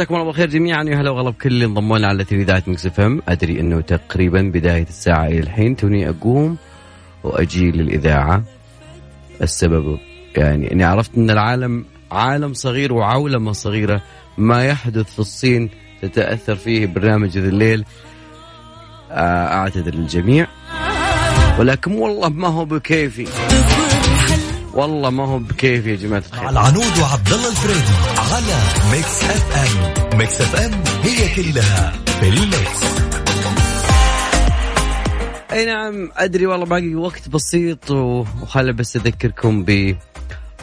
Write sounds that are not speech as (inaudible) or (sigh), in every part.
مساكم الله بالخير جميعا. يا هلا وغلا بكل اللي انضموا لنا على إذاعة Mix FM. أدري أنه تقريبا بداية الساعة إلى الحين. توني أقوم وأجي للإذاعة. السبب يعني إني عرفت أن العالم عالم صغير وعولمة صغيرة ما يحدث في الصين تتأثر فيه برنامج يا ذا الليل. آه، أعتذر للجميع. ولكن والله ما هو بكيفي. والله ما هو بكيفي يا جماعة الخير. العنود وعبد الله الفريدي. على Mix FM Mix FM هي كلها في ال Mix أي نعم أدري والله باقي وقت بسيط وخلي بس أذكركم ب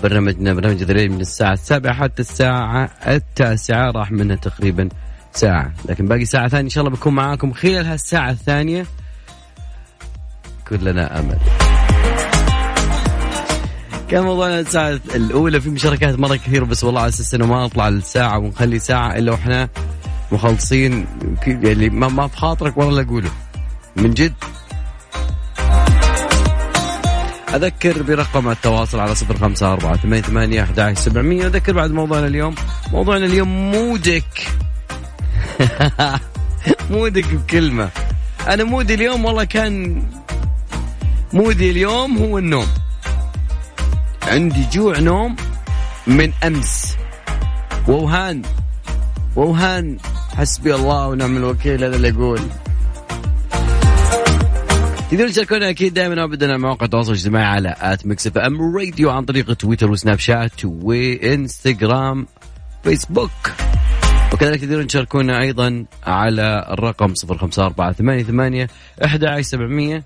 برنامجنا برنامج ذريع من الساعة السابعة حتى الساعة التاسعة راح منها تقريبا ساعة. لكن باقي ساعة ثانية إن شاء الله بكون معاكم خلال هالساعة الثانية. كلنا أمل. كان موضوعنا الساعة الأولى في مشاركات مرة كثير بس والله على أساس إنه ما نطلع الساعة ونخلي ساعة إلا وإحنا مخلصين يعني ما ما بخاطرك والله أقوله. من جد. أذكر برقم التواصل على صفر خمسة أربعة ثمانية ثمانية أحد سبعمية. أذكر بعد موضوعنا اليوم. موضوعنا اليوم مودك. (laughs) مودك بكلمة. أنا مودي اليوم والله كان mood ي اليوم هو النوم. عندي جوع نوم من أمس. ووهان ووهان حسبي الله ونعم الوكيل هذا اللي أقول تقدرون تشاركونا أكيد دائما ابدا على مواقع التواصل الاجتماعي على at Mix FM Radio عن طريق تويتر وسناب شات وإنستغرام فيسبوك. وكذلك تقدرون تشاركونا أيضا على الرقم 05488 11700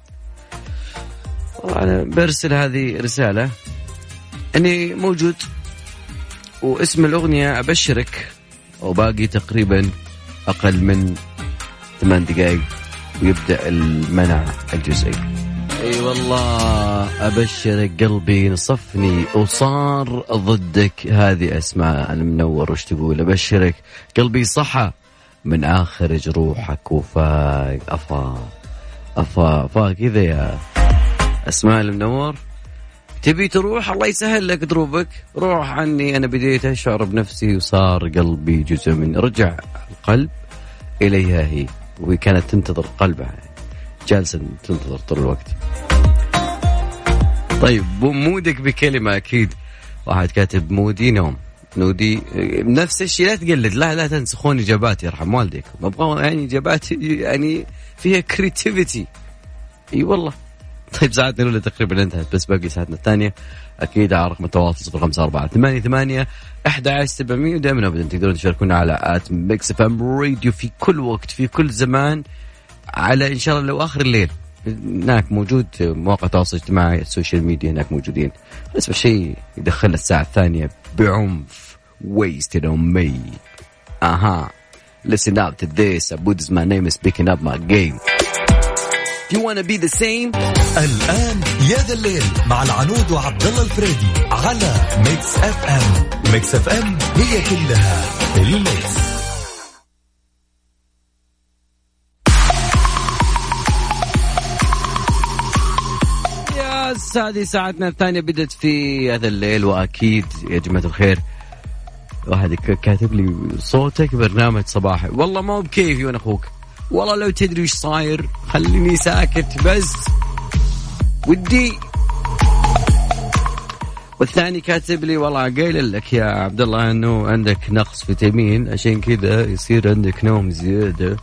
أنا برسل هذه رسالة. أني موجود واسم الأغنية أبشرك. وباقي تقريبا أقل من ثمان دقائق ويبدأ المنع الجزئي. أي أيوة والله أبشرك قلبي نصفني وصار ضدك. هذه أسماء المنور وش تقول؟ أبشرك قلبي صحى من آخر جروحك وفاق افا افا افا كذا يا أسماء المنور. تبي تروح؟ الله يسهل لك دروبك. روح عني أنا بديت أشعر بنفسي وصار قلبي جزء من رجع القلب إليها هي وهي كانت تنتظر قلبها. جالسة تنتظر طول الوقت. طيب mood ك بكلمة أكيد. واحد كاتب mood ي نوم. mood ي نفس الشيء لا تقلد لا لا تنسخون اجابات يرحم والديك. أبغى يعني اجابات يعني فيها creativity إي والله. طيب ساعتنا الأولى تقريبا انتهت بس باقي ساعتنا الثانية. أكيد على رقم التواصل صفر خمسة أربعة ثمانية ثمانية أحد عشر سبعمية. ودائما أبدا تقدرون تشاركونا على at Mix FM Radio في كل وقت في كل زمان. على إن شاء الله لو آخر الليل. هناك موجود مواقع التواصل الاجتماعي ال social media هناك موجودين. بس شيء يدخلنا الساعة الثانية بعنف Waste It On Me. أها. Listen up to this Abu's my name is picking up my game. You wanna be the same? الآن يا ذا الليل مع العنود وعبد الله الفريدي على Mix FM Mix FM هي كلها ال Mix. يس هذه ساعتنا الثانية بدت في هذا الليل وأكيد يا جماعة الخير واحد كاتب لي صوتك برنامج صباحي. والله ما هو بكيفي وأنا أخوك. والله لو تدري وش صاير خليني ساكت بس. ودي. والثاني كاتب لي والله قايل لك يا عبد الله إنه عندك نقص فيتامين عشان كذا يصير عندك نوم زيادة.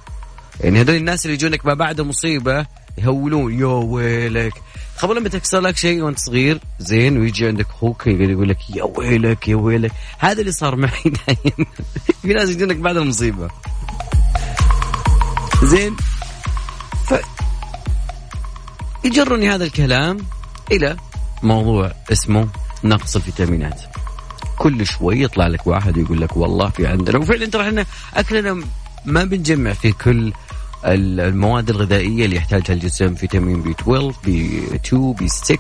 يعني هذول الناس اللي يجونك ما بعد مصيبة يهولون يا ويلك. قبل لما تكسر لك شيء وأنت صغير زين ويجي عندك أخوك يقول لك يا ويلك يا ويلك. هذا اللي صار معي دايم (laughs) في ناس يجونك بعد المصيبة. زين. ف يجرني هذا الكلام إلى موضوع اسمه نقص الفيتامينات. كل شوي يطلع لك واحد يقول لك والله في عندنا وفعلا ترى إحنا أكلنا ما بنجمع في كل المواد الغذائية اللي يحتاجها الجسم فيتامين B 12 B 2 B 6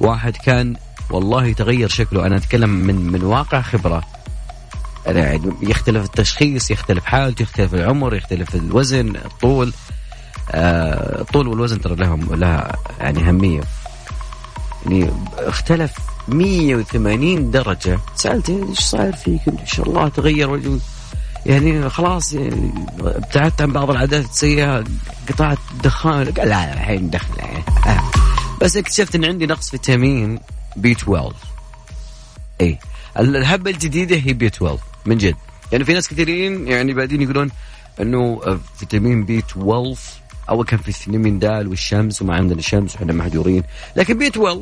واحد كان والله تغير شكله أنا أتكلم من من واقع خبرة. يعني يختلف التشخيص يختلف حالته يختلف العمر يختلف الوزن الطول. آه الطول والوزن ترى لهم لها يعني أهمية. يعني اختلف 180 درجة. سالته إيش صاير فيك؟ إن شاء الله تغير يعني خلاص ابتعدت عن بعض العادات السيئة قطعت الدخان. قال لا الحين دخل. آه. بس اكتشفت إن عندي نقص فيتامين B 12 اي الهبة الجديدة هي B 12 من جد. يعني في ناس كثيرين يعني بعدين يقولون إنه فيتامين B 12 اول كان في فيتامين D والشمس وما عندنا شمس وحنا مهجورين لكن B 12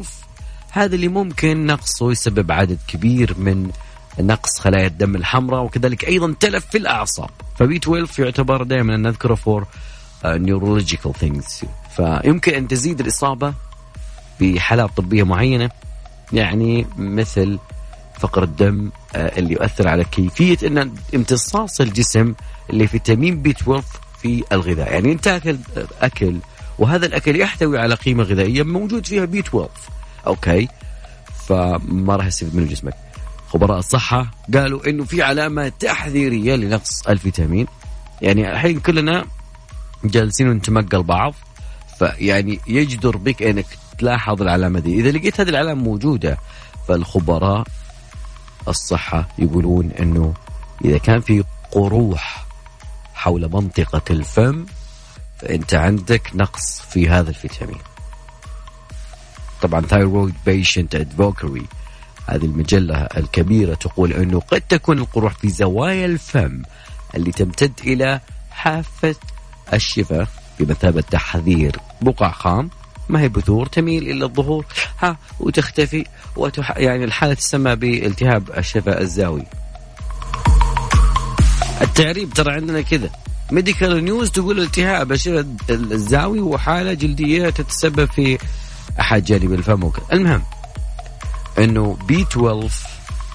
هذا اللي ممكن نقصه يسبب عدد كبير من نقص خلايا الدم الحمراء وكذلك أيضا تلف في الأعصاب. ف B 12 يعتبر دائما نذكره for neurological things فيمكن أن تزيد الإصابة بحالات طبية معينة يعني مثل فقر الدم آه، اللي يؤثر على كيفية إن امتصاص الجسم لفيتامين B 12 في الغذاء. يعني انت تاكل اكل وهذا الأكل يحتوي على قيمة غذائية موجود فيها B 12 أوكي؟ فما راح يستفيد منه جسمك. خبراء الصحة قالوا إنه في علامة تحذيرية لنقص الفيتامين. يعني الحين كلنا جالسين نتمقل بعض فيعني يجدر بك إنك تلاحظ العلامة دي. إذا لقيت هذه العلامة موجودة فالخبراء الصحة يقولون إنه إذا كان في قروح حول منطقة الفم فأنت عندك نقص في هذا الفيتامين. طبعا Thyroid Patient Advocacy هذه المجلة الكبيرة تقول أنه قد تكون القروح في زوايا الفم اللي تمتد إلى حافة الشفة بمثابة تحذير بقع خام. ما هي بثور تميل إلى الظهور ها وتختفي وتح... يعني الحالة تسمى بالتهاب الشفة الزاوي التعريب ترى عندنا كذا Medical News تقول التهاب الشفة الزاوي وحالة جلدية تتسبب في أحد جانب الفم المهم إنه B 12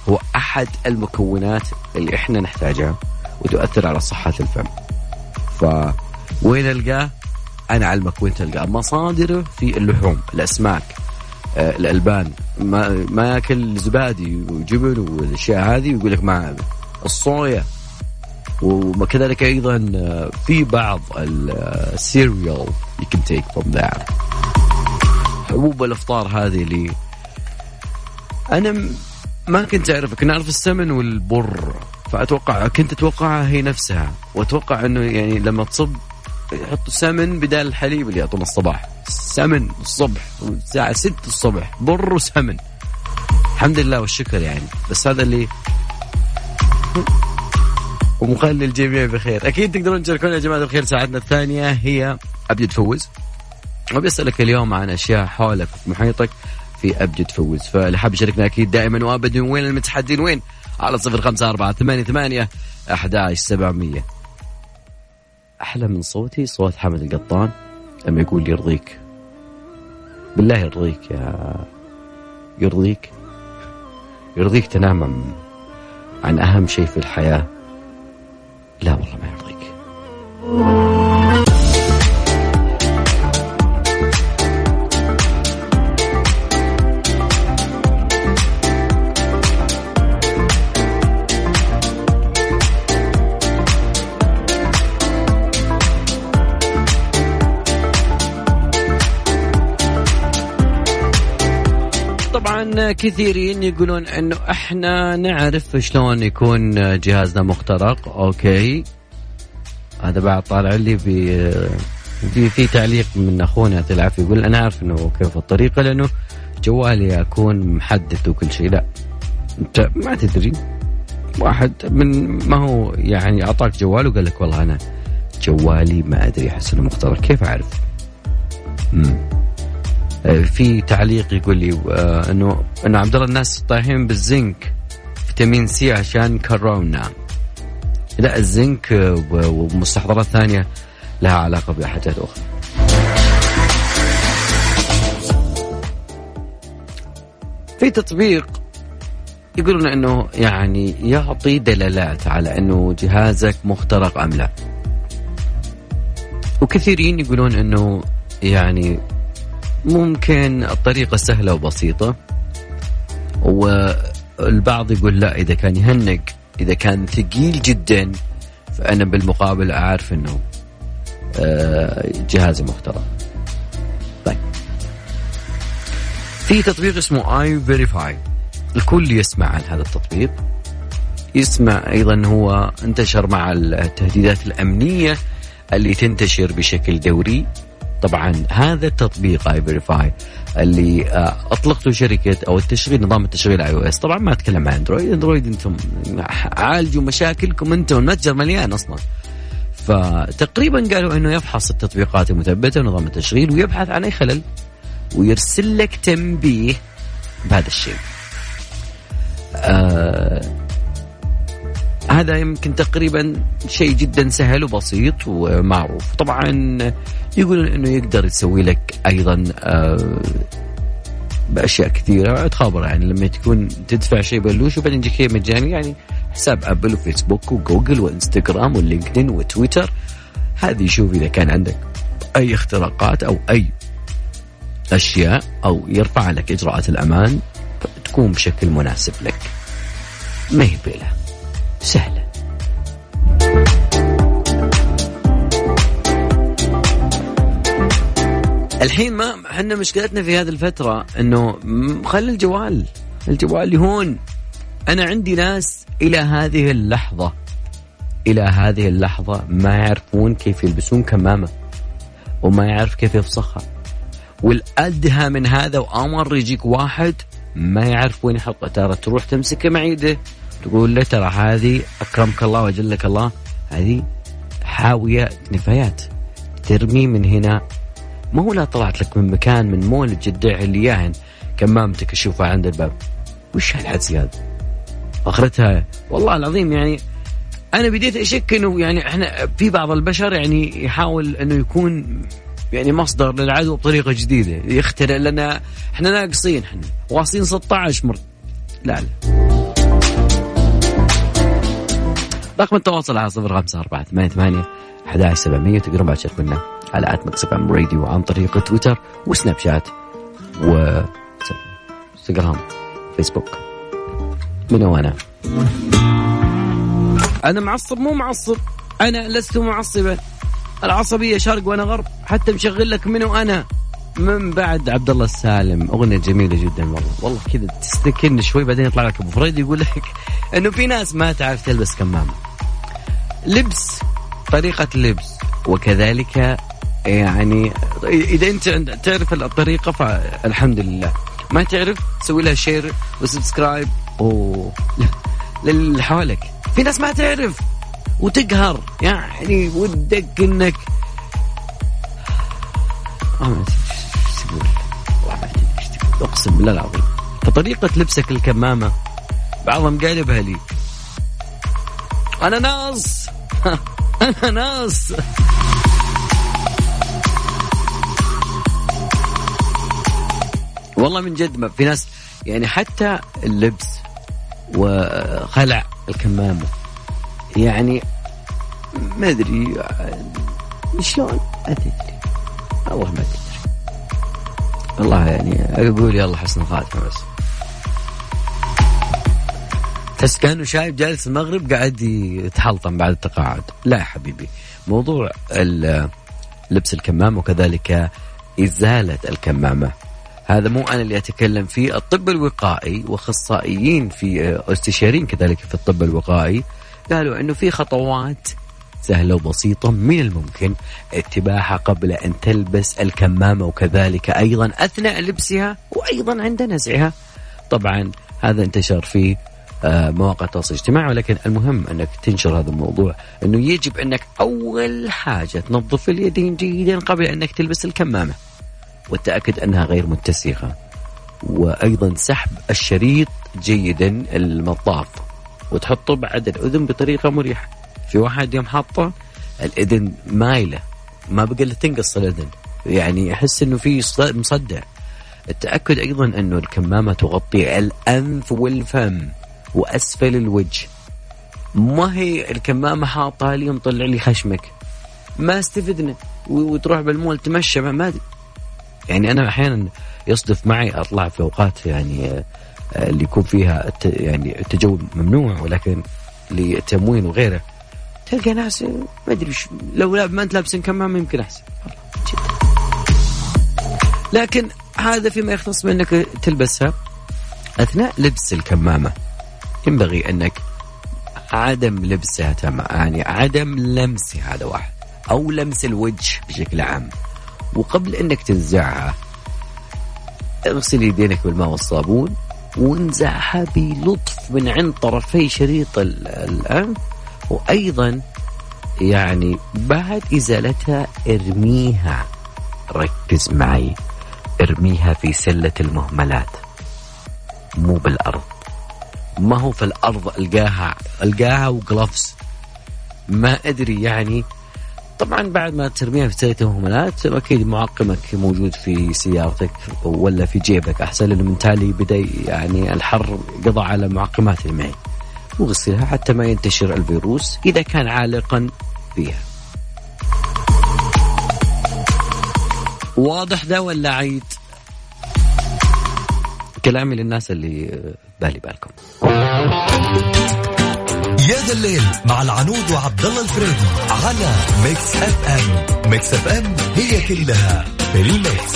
هو أحد المكونات اللي إحنا نحتاجها وتؤثر على صحة الفم. فوين ألقاه؟ أنا أعلمك وين تلقاه، مصادره في اللحوم، الأسماك، آه الألبان، ما ياكل زبادي وجبن والأشياء هذه ويقول لك ما الصويا. وكذلك أيضا آه، في بعض ال cereal you can take from that حبوب الافطار هذه اللي أنا ما كنت اعرف كنت اعرف السمن والبر فأتوقع كنت أتوقعها هي نفسها. وأتوقع إنه يعني لما تصب يحطوا سمن بدال الحليب اللي يعطونا الصباح. سمن الصبح الساعة 6 الصبح بر وسمن. الحمد لله والشكر يعني. بس هذا اللي ومخلي الجميع بخير. أكيد تقدرون تشاركونا يا جماعة الخير ساعتنا الثانية هي ابدي تفوز وبيسالك اليوم عن أشياء حولك في محيطك في أبجد فوز. فاللي حاب يشاركنا أكيد دائما وأبدا وين المتحدين؟ وين؟ على صفر خمسة أربعة ثمانية ثمانية أحداش سبعمية. أحلى من صوتي صوت حمد القطان. لما يقول يرضيك. بالله يرضيك يا يرضيك. يرضيك تنام عن أهم شيء في الحياة. لا والله ما يرضيك. كثيرين يقولون إنه إحنا نعرف شلون يكون جهازنا مخترق. أوكي. هذا بعد طالع لي في في تعليق من أخونا العافيه يقول أنا عارف إنه كيف الطريقة لأنه جوالي أكون محدث وكل شيء. لا. أنت ما تدري. واحد من ما هو يعني أعطاك جوال وقال لك والله أنا جوالي ما أدري أحس إنه مخترق. كيف أعرف؟ امم في تعليق يقول لي آه، إنه إنه عبد الله الناس طايحين بالزنك فيتامين سي عشان كورونا. لا الزنك آه، ومستحضرات ثانية لها علاقة بحاجات أخرى. في تطبيق يقولون إنه يعني يعطي دلالات على إنه جهازك مخترق أم لا. وكثيرين يقولون إنه يعني ممكن الطريقة سهلة وبسيطة والبعض يقول لا إذا كان يهنق إذا كان ثقيل جدا فأنا بالمقابل أعرف أنه آه، جهازي مخترق طيب. في تطبيق اسمه اي فيريفاي الكل يسمع عن هذا التطبيق. يسمع أيضا هو انتشر مع التهديدات الأمنية اللي تنتشر بشكل دوري. طبعا هذا التطبيق iVerify اللي آه، أطلقته شركة أو التشغيل نظام التشغيل iOS طبعا ما أتكلم عن أندرويد. أندرويد أنتم عالجوا مشاكلكم أنتم المتجر مليان أصلا. فتقريبا قالوا إنه يفحص التطبيقات المثبتة ونظام التشغيل ويبحث عن أي خلل ويرسل لك تنبيه بهذا الشيء. آه هذا يمكن تقريبا شيء جدا سهل وبسيط ومعروف. طبعا يقولون إنه يقدر يسوي لك أيضا آه بأشياء كثيرة. تخابر يعني لما تكون تدفع شيء بلوش وبعدين يجيك مجاني يعني حساب أبل وفيسبوك وجوجل وإنستغرام ولينكدين وتويتر. هذه شوف إذا كان عندك أي اختراقات أو أي أشياء أو يرفع لك إجراءات الأمان تكون بشكل مناسب لك. ما هي بيلة. سهلة. الحين ما إحنا مشكلتنا في هذه الفترة انه خلي الجوال الجوال يهون. أنا عندي ناس إلى هذه اللحظة إلى هذه اللحظة ما يعرفون كيف يلبسون كمامة وما يعرف كيف يفسخها. والأدهى من هذا وأمر يجيك واحد ما يعرف وين يحطه ترى تروح تمسكه مع يده تقول له ترى هذه أكرمك الله وأجلك الله هذه حاوية نفايات. ترمي من هنا. ما هو لا طلعت لك من مكان من مول جدة اللي ياهن كمامتك اشوفها عند الباب. وش هالحدس هذا؟ أخرتها والله العظيم يعني أنا بديت أشك إنه يعني إحنا في بعض البشر يعني يحاول إنه يكون يعني مصدر للعدو بطريقة جديدة. يخترع لنا إحنا ناقصين إحنا. واصلين 16 مره لا لا. رقم التواصل على صفر خمسة أربعة ثمانية ثمانية أحد سبعمية. تقدرون بعد تشاركونا على آت مكسب أم راديو عن طريق تويتر وسناب شات و انستغرام فيسبوك. من وأنا أنا؟ معصب مو معصب. أنا لست معصبا. العصبية شرق وأنا غرب. حتى مشغل لك منو أنا. من بعد عبد الله السالم. أغنية جميلة جدا والله. والله كذا تستكن شوي بعدين يطلع لك أبو فريد يقول لك إنه في ناس ما تعرف تلبس كمامة. لبس. طريقة اللبس وكذلك يعني إذا أنت تعرف الطريقة فالحمد لله. ما تعرف تسوي لها share و subscribe و (laughs) للي حولك. في ناس ما تعرف. وتقهر. يعني ودك إنك أقسم بالله العظيم. فطريقة لبسك الكمامة بعضهم قالبها لي أنا ناص (laughs) أنا ناص والله من جد ما في ناس يعني حتى اللبس وخلع الكمامة. يعني ما أدري شلون ما تدري والله ما تدري والله يعني أقول يلا حسن الخاتمه بس. تحس كأنه شايف جالس المغرب قاعد يتحلطم بعد التقاعد. لا يا حبيبي. موضوع لبس الكمامة وكذلك إزالة الكمامة. هذا مو أنا اللي أتكلم فيه الطب الوقائي وأخصائيين في أستشاريين كذلك في الطب الوقائي. قالوا إنه في خطوات سهلة وبسيطة من الممكن اتباعها قبل أن تلبس الكمامة وكذلك أيضا أثناء لبسها وأيضا عند نزعها. طبعا هذا انتشر في مواقع التواصل الاجتماعي ولكن المهم أنك تنشر هذا الموضوع أنه يجب أنك أول حاجة تنظف اليدين جيدا قبل أنك تلبس الكمامة. والتأكد أنها غير متسخة. وأيضا سحب الشريط جيدا المطاط وتحطه بعد الأذن بطريقة مريحة. في واحد يوم حاطه الأذن مايلة ما بقى له تنقص الأذن. يعني أحس أنه في مصدع. التأكد أيضا أنه الكمامة تغطي الأنف والفم. وأسفل الوجه. ما هي الكمامة حاطها لي مطلع لي خشمك. ما استفدنا. وتروح بالمول تمشى ما أدري. يعني أنا أحيانا يصدف معي أطلع في أوقات يعني آه، اللي يكون فيها يعني التجول ممنوع ولكن لتموين وغيره. تلقى ناس ما أدري لو ما أنت لابس كمامة يمكن أحسن. لكن هذا فيما يختص بأنك تلبسها أثناء لبس الكمامة. ينبغي أنك عدم لبسها يعني عدم لمسها هذا واحد أو لمس الوجه بشكل عام. وقبل أنك تنزعها اغسل يدينك بالماء والصابون وانزعها بلطف من عند طرفي شريط الأنف وأيضا يعني بعد إزالتها ارميها. ركز معي ارميها في سلة المهملات مو بالأرض. ما هو في الأرض ألقاها ألقاها وجلوفز ما أدري يعني. طبعا بعد ما ترميها في سلة المهملات أكيد معقمك موجود في سيارتك ولا في جيبك. أحسن لأنه من تالي بدأ يعني الحر قضى على معقمات معي وغسلها حتى ما ينتشر الفيروس إذا كان عالقا فيها. واضح ده ولا عيد؟ كلامي للناس اللي بالي بالكم. يا ذا الليل مع العنود وعبد الله الفريدي على Mix FM. Mix FM هي كلها في ال mix.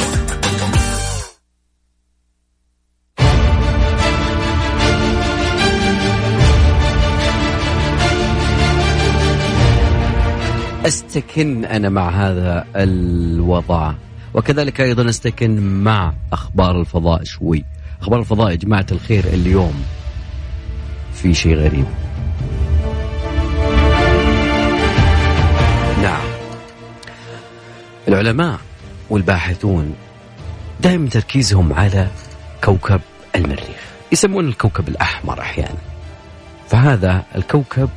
استكن أنا مع هذا الوضع وكذلك أيضا استكن مع أخبار الفضاء شوي. أخبار الفضاء يا جماعة الخير اليوم في شيء غريب. نعم. العلماء والباحثون دائما تركيزهم على كوكب المريخ. يسمون الكوكب الأحمر أحيانا. فهذا الكوكب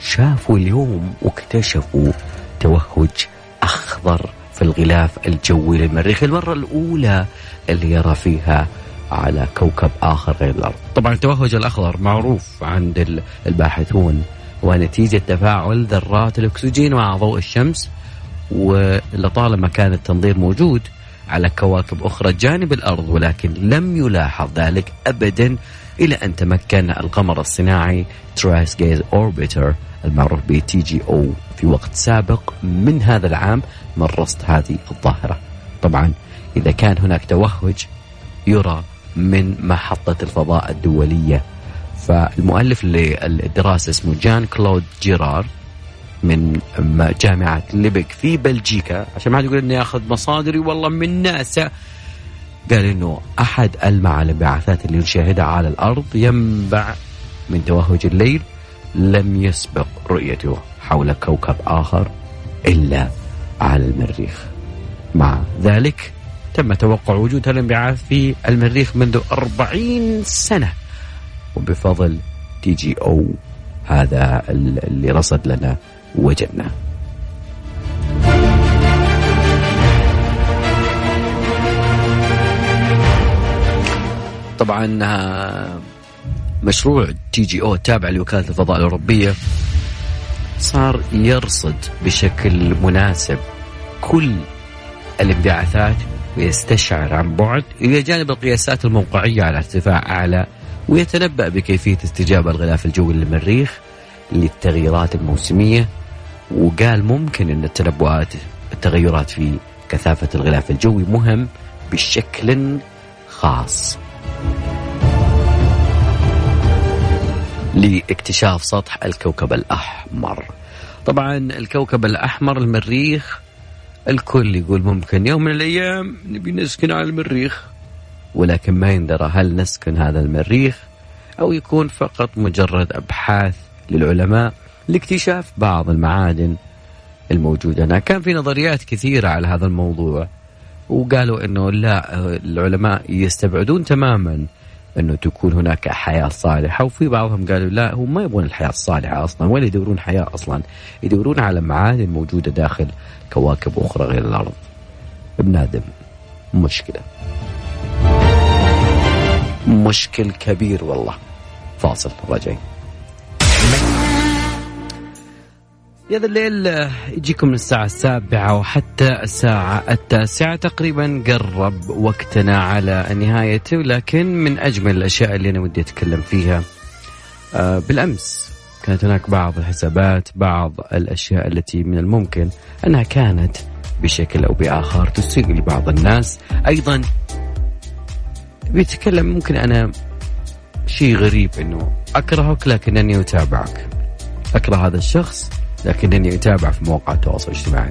شافوا اليوم واكتشفوا توهج أخضر في الغلاف الجوي للمريخ المرة الأولى اللي يرى فيها على كوكب آخر غير الأرض. طبعا التوهج الأخضر معروف عند الباحثون ونتيجة تفاعل ذرات الأكسجين مع ضوء الشمس ولطالما كان التنظير موجود على كواكب أخرى جانب الأرض ولكن لم يلاحظ ذلك أبدا إلى أن تمكن القمر الصناعي Trace Gas Orbiter المعروف ب TGO في وقت سابق من هذا العام من رصد هذه الظاهرة. طبعا إذا كان هناك توهج يرى من محطة الفضاء الدولية. فالمؤلف للدراسة اسمه جان كلود جيرار من جامعة لييج في بلجيكا عشان ما حد يقول إني ياخذ مصادري والله من ناسا قال إنه أحد المع الانبعاثات اللي نشاهدها على الأرض ينبع من توهج الليل لم يسبق رؤيته حول كوكب آخر إلا على المريخ. مع ذلك تم توقع وجود الانبعاث في المريخ منذ 40 سنة وبفضل تي جي أو هذا اللي رصد لنا وجدناه طبعا مشروع تي جي أو التابع لوكالة الفضاء الأوروبية. صار يرصد بشكل مناسب كل الانبعاثات ويستشعر عن بعد إلى جانب القياسات الموقعية على ارتفاع أعلى ويتنبأ بكيفية استجابة الغلاف الجوي للمريخ للتغييرات الموسمية. وقال ممكن أن التنبؤات التغيرات في كثافة الغلاف الجوي مهم بشكل خاص. لاكتشاف سطح الكوكب الأحمر. طبعا الكوكب الأحمر المريخ الكل يقول ممكن يوم من الأيام نبي نسكن على المريخ ولكن ما يندرى هل نسكن هذا المريخ أو يكون فقط مجرد أبحاث للعلماء لاكتشاف بعض المعادن الموجودة هناك. كان في نظريات كثيرة على هذا الموضوع. وقالوا أنه لا العلماء يستبعدون تماما أنه تكون هناك حياة صالحة وفي بعضهم قالوا لا هم ما يبغون الحياة الصالحة أصلا ولا يدورون حياة أصلا يدورون على معادن موجودة داخل كواكب أخرى غير الأرض. بنادم مشكلة. مشكل كبير والله. فاصل راجعين. يا ذا الليل يجيكم من الساعة السابعة وحتى الساعة التاسعة تقريبا قرب وقتنا على نهايته لكن من أجمل الأشياء اللي أنا ودي أتكلم فيها آه، بالأمس كانت هناك بعض الحسابات بعض الأشياء التي من الممكن أنها كانت بشكل أو بآخر تسيء لبعض الناس. أيضا بيتكلم ممكن أنا شيء غريب أنه أكرهك لكنني أتابعك. أكره هذا الشخص لكنني أتابع في مواقع التواصل الاجتماعي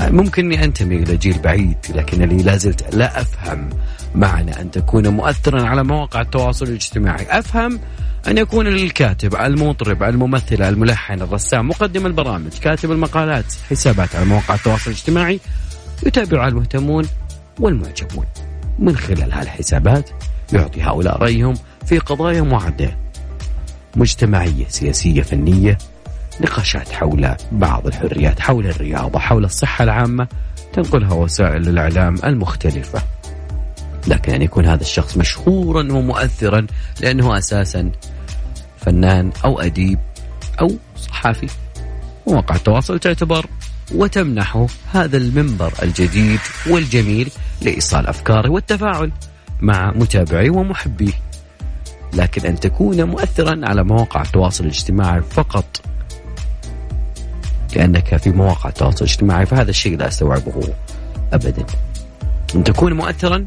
ممكن إني أنتمي إلى جيل بعيد لكنني لا زلت لا أفهم معنى أن تكون مؤثرا على مواقع التواصل الاجتماعي، أفهم أن يكون الكاتب، المطرب، الممثل، الملحن، الرسام، مقدم البرامج، كاتب المقالات، حسابات على مواقع التواصل الاجتماعي يتابعها المهتمون والمعجبون. من خلال هالحسابات يعطي هؤلاء رأيهم في قضايا معدة مجتمعية سياسية فنية نقاشات حول بعض الحريات حول الرياضة حول الصحة العامة تنقلها وسائل الإعلام المختلفة. لكن أن يكون هذا الشخص مشهورا ومؤثرا لأنه أساسا فنان أو أديب أو صحافي مواقع التواصل تعتبر وتمنحه هذا المنبر الجديد والجميل لإيصال أفكاره والتفاعل مع متابعيه ومحبيه. لكن أن تكون مؤثرا على مواقع التواصل الاجتماعي فقط لأنك في مواقع التواصل الاجتماعي فهذا الشيء لا أستوعبه أبدا. أن تكون مؤثرا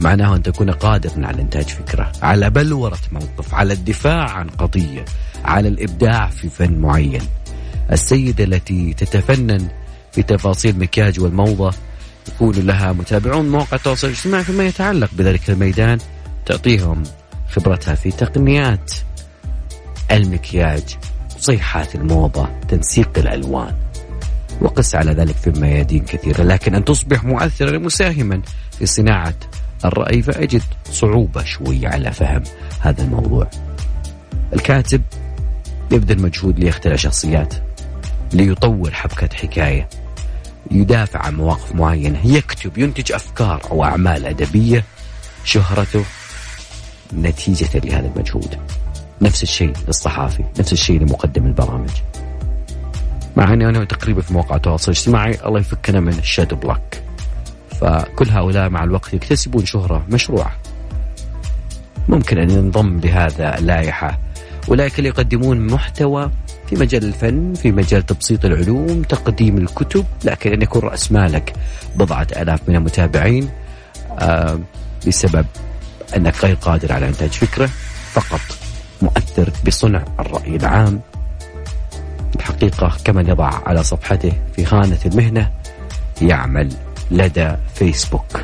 معناه أن تكون قادرا على إنتاج فكرة على بلورة موقف على الدفاع عن قضية على الإبداع في فن معين. السيدة التي تتفنن في تفاصيل مكياج والموضة يكون لها متابعون مواقع التواصل الاجتماعي فيما يتعلق بذلك الميدان تعطيهم خبرتها في تقنيات المكياج. صيحات الموضة تنسيق الألوان. وقس على ذلك في ميادين كثيرة لكن أن تصبح مؤثرا مساهما في صناعة الرأي فأجد صعوبة شوي على فهم هذا الموضوع. الكاتب يبذل مجهود ليخترع شخصيات ليطور حبكة حكاية يدافع عن مواقف معينة يكتب ينتج أفكار أو أعمال أدبية شهرته نتيجة لهذا المجهود. نفس الشيء للصحافي نفس الشيء لمقدم البرامج. مع إني أنا تقريبا في مواقع التواصل الاجتماعي الله يفكنا من ال shadow block فكل هؤلاء مع الوقت يكتسبون شهرة مشروعة. ممكن أن ينضم بهذا اللائحة. أولئك اللي يقدمون محتوى في مجال الفن في مجال تبسيط العلوم تقديم الكتب لكن أن يكون رأس مالك بضعة ألاف من المتابعين آه بسبب أنك غير قادر على إنتاج فكرة فقط. مؤثر بصنع الرأي العام. الحقيقة كمن يضع على صفحته في خانة المهنة يعمل لدى فيسبوك.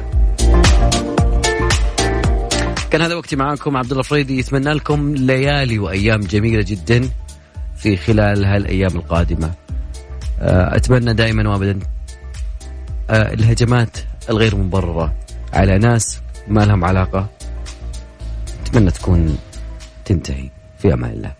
كان هذا وقتي معاكم عبد الله فريدي. يتمنى لكم ليالي وأيام جميلة جدا في خلال هالأيام القادمة. آه، أتمنى دائما وابدا آه، الهجمات الغير مبررة على ناس ما لهم علاقة. أتمنى تكون تنتهي في أمان الله.